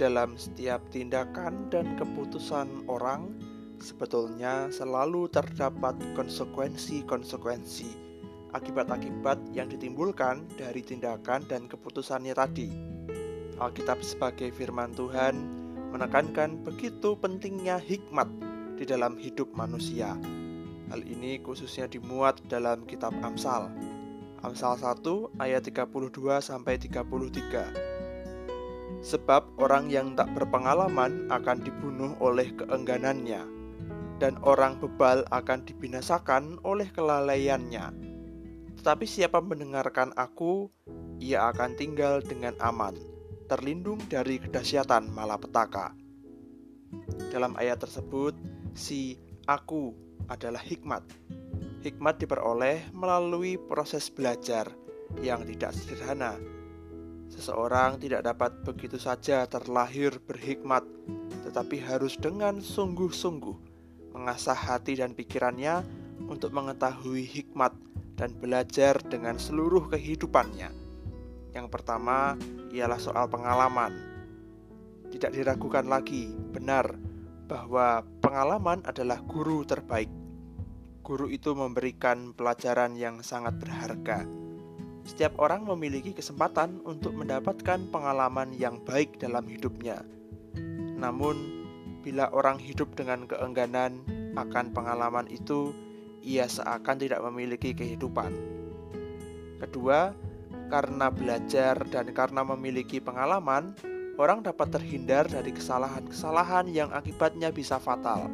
dalam setiap tindakan dan keputusan orang sebetulnya selalu terdapat konsekuensi-konsekuensi akibat-akibat yang ditimbulkan dari tindakan dan keputusannya tadi. Alkitab sebagai firman Tuhan menekankan begitu pentingnya hikmat di dalam hidup manusia. Hal ini khususnya dimuat dalam kitab Amsal. Amsal 1 ayat 32 sampai 33. Sebab orang yang tak berpengalaman akan dibunuh oleh keengganannya, dan orang bebal akan dibinasakan oleh kelalaiannya. Tetapi siapa mendengarkan aku, ia akan tinggal dengan aman, terlindung dari kedahsyatan malapetaka. Dalam ayat tersebut, si aku adalah hikmat. Hikmat diperoleh melalui proses belajar yang tidak sederhana, Seseorang tidak dapat begitu saja terlahir berhikmat, tetapi harus dengan sungguh-sungguh mengasah hati dan pikirannya untuk mengetahui hikmat dan belajar dengan seluruh kehidupannya. Yang pertama ialah soal pengalaman. Tidak diragukan lagi, benar bahwa pengalaman adalah guru terbaik. Guru itu memberikan pelajaran yang sangat berharga setiap orang memiliki kesempatan untuk mendapatkan pengalaman yang baik dalam hidupnya. Namun, bila orang hidup dengan keengganan akan pengalaman itu, ia seakan tidak memiliki kehidupan. Kedua, karena belajar dan karena memiliki pengalaman, orang dapat terhindar dari kesalahan-kesalahan yang akibatnya bisa fatal.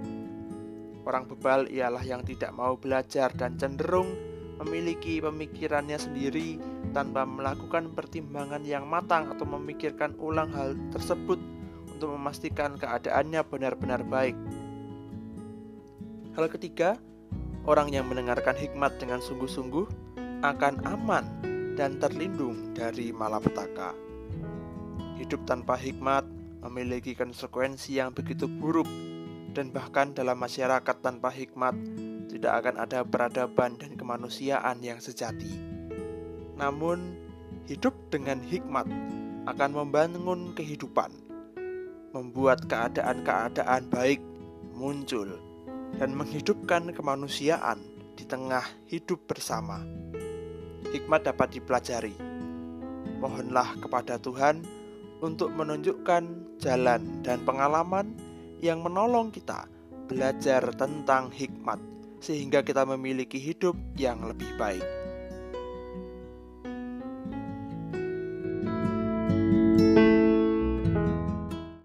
Orang bebal ialah yang tidak mau belajar dan cenderung memiliki pemikirannya sendiri tanpa melakukan pertimbangan yang matang atau memikirkan ulang hal tersebut untuk memastikan keadaannya benar-benar baik. Hal ketiga, orang yang mendengarkan hikmat dengan sungguh-sungguh akan aman dan terlindung dari malapetaka. Hidup tanpa hikmat memiliki konsekuensi yang begitu buruk dan bahkan dalam masyarakat tanpa hikmat tidak akan ada peradaban dan kemanusiaan yang sejati. Namun, hidup dengan hikmat akan membangun kehidupan, membuat keadaan-keadaan baik muncul, dan menghidupkan kemanusiaan di tengah hidup bersama. Hikmat dapat dipelajari. Mohonlah kepada Tuhan untuk menunjukkan jalan dan pengalaman yang menolong kita belajar tentang hikmat sehingga kita memiliki hidup yang lebih baik.